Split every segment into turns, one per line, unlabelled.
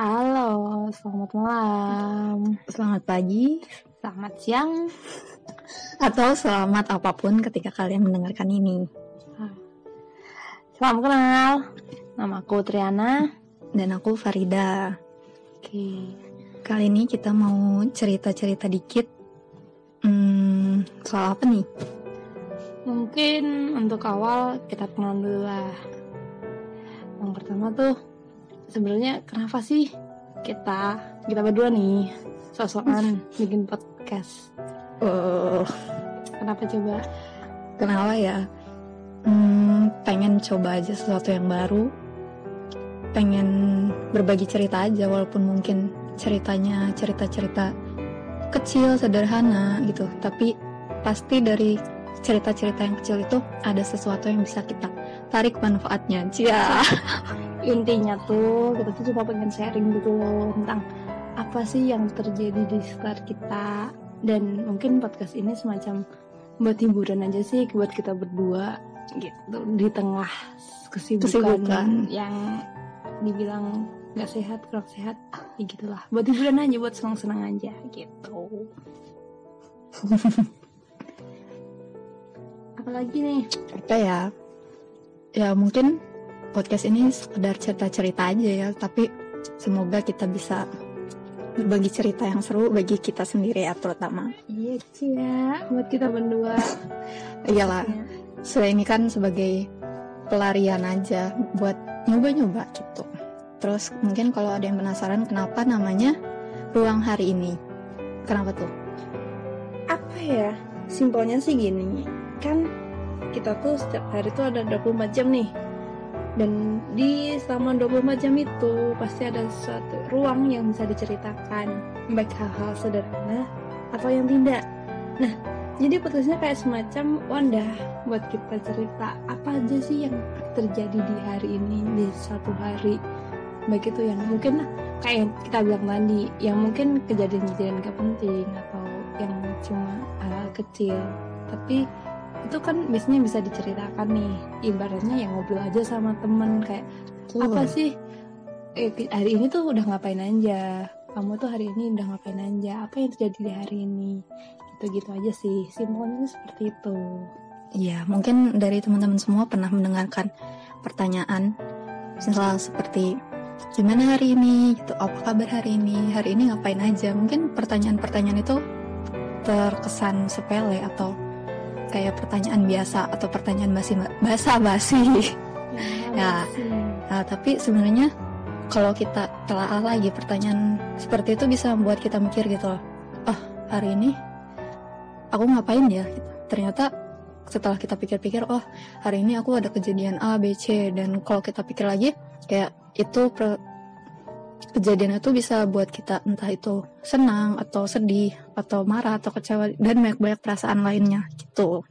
Halo, selamat malam,
Selamat pagi
selamat siang.
atau selamat apa pun ketika kalian mendengarkan ini.
Salam kenal. Nama aku Triana.
Dan aku Farida.
Oke.
Kali ini kita mau cerita-cerita dikit. Hmm, soal apa nih?
Mungkin untuk awal kita kenal dulu lah. Yang pertama tuh sebenarnya kenapa sih kita kita berdua nih sosokan bikin podcast?
Oh,
Kenapa coba?
kenapa ya? Hmm, pengen coba aja sesuatu yang baru. Pengen berbagi cerita aja walaupun mungkin ceritanya cerita-cerita kecil, sederhana gitu. Tapi pasti dari cerita-cerita yang kecil itu ada sesuatu yang bisa kita tarik manfaatnya. Cia.
Intinya tuh kita tuh cuma pengen sharing gitu loh tentang apa sih yang terjadi di sekitar kita. Dan mungkin podcast ini semacam buat hiburan aja sih buat kita berdua gitu di tengah kesibukan,
Kesibukan.
yang dibilang nggak sehat kurang sehat ya gitulah. Buat hiburan aja buat senang-senang aja gitu. Apalagi nih?
Apa ya? Ya mungkin podcast ini sekedar cerita-cerita aja ya tapi semoga kita bisa berbagi cerita yang seru bagi kita sendiri ya terutama.
Iya cia. Buat kita berdua.
Iyalah saya ini kan sebagai pelarian aja buat nyoba-nyoba gitu. Terus mungkin kalau ada yang penasaran kenapa namanya ruang hari ini? Kenapa tuh?
Apa ya? Simpelnya sih gini. Kan kita tuh setiap hari tuh ada 24 jam nih dan di selama 24 jam itu pasti ada suatu ruang yang bisa diceritakan baik hal-hal sederhana atau yang tidak. Nah jadi podcastnya kayak semacam wadah buat kita cerita apa aja sih yang terjadi di hari ini di satu hari. Baik itu yang mungkin kayak yang kita bilang tadi yang mungkin kejadian-kejadian gak penting atau yang cuma hal kecil. Tapi itu kan biasanya bisa diceritakan nih. Ibaratnya yang ngobrol aja sama temen kayak apa sih? Eh, hari ini tuh udah ngapain aja? Kamu tuh hari ini udah ngapain aja? Apa yang terjadi di hari ini? Gitu-gitu aja sih. Simpelnya seperti itu.
Iya, mungkin dari teman-teman semua pernah mendengarkan pertanyaan misal seperti gimana hari ini? Gitu, apa kabar hari ini, hari ini ngapain aja. Mungkin pertanyaan-pertanyaan itu terkesan sepele atau kayak pertanyaan biasa atau pertanyaan basi basa basi. Ya.
sih.
Nah, tapi sebenarnya kalau kita telah lagi pertanyaan seperti itu bisa membuat kita mikir gitu loh. Oh, hari ini aku ngapain ya? Gitu. Ternyata setelah kita pikir-pikir, oh hari ini aku ada kejadian A, B, C dan kalau kita pikir lagi, kayak itu per- kejadian itu bisa buat kita entah itu senang atau sedih atau marah atau kecewa dan banyak-banyak perasaan lainnya gitu.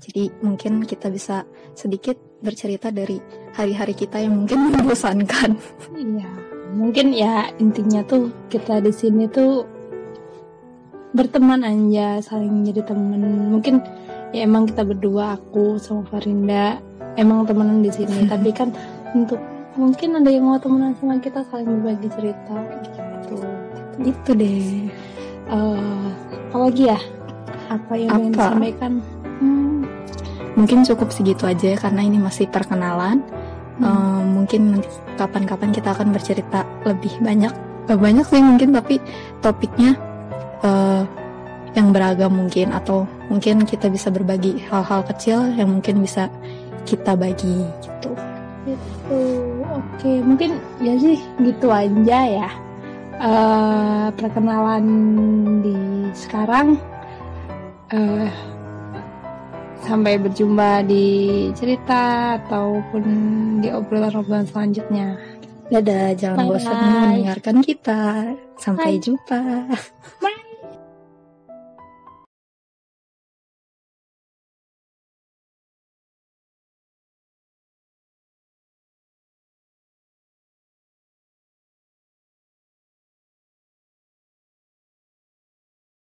Jadi mungkin kita bisa sedikit bercerita dari hari-hari kita yang mungkin membosankan.
Iya, mungkin ya intinya tuh kita di sini tuh berteman aja, saling jadi temen. Mungkin ya emang kita berdua aku sama Farinda emang temenan di sini, tapi kan untuk mungkin ada yang mau temenan sama kita saling berbagi cerita gitu.
Gitu deh.
Eh, apa lagi ya? Apa yang ingin disampaikan?
Hmm, mungkin cukup segitu aja ya, karena ini masih perkenalan.
Hmm.
Eh, mungkin kapan-kapan kita akan bercerita lebih banyak. Gak banyak sih mungkin tapi topiknya eh, yang beragam mungkin atau mungkin kita bisa berbagi hal-hal kecil yang mungkin bisa kita bagi gitu.
Gitu. Oke, mungkin ya sih gitu aja ya. Eh perkenalan di sekarang. eh sampai berjumpa di cerita ataupun di obrolan-obrolan selanjutnya.
Dadah, jangan bosan mendengarkan kita. Sampai
Bye.
jumpa.
Bye.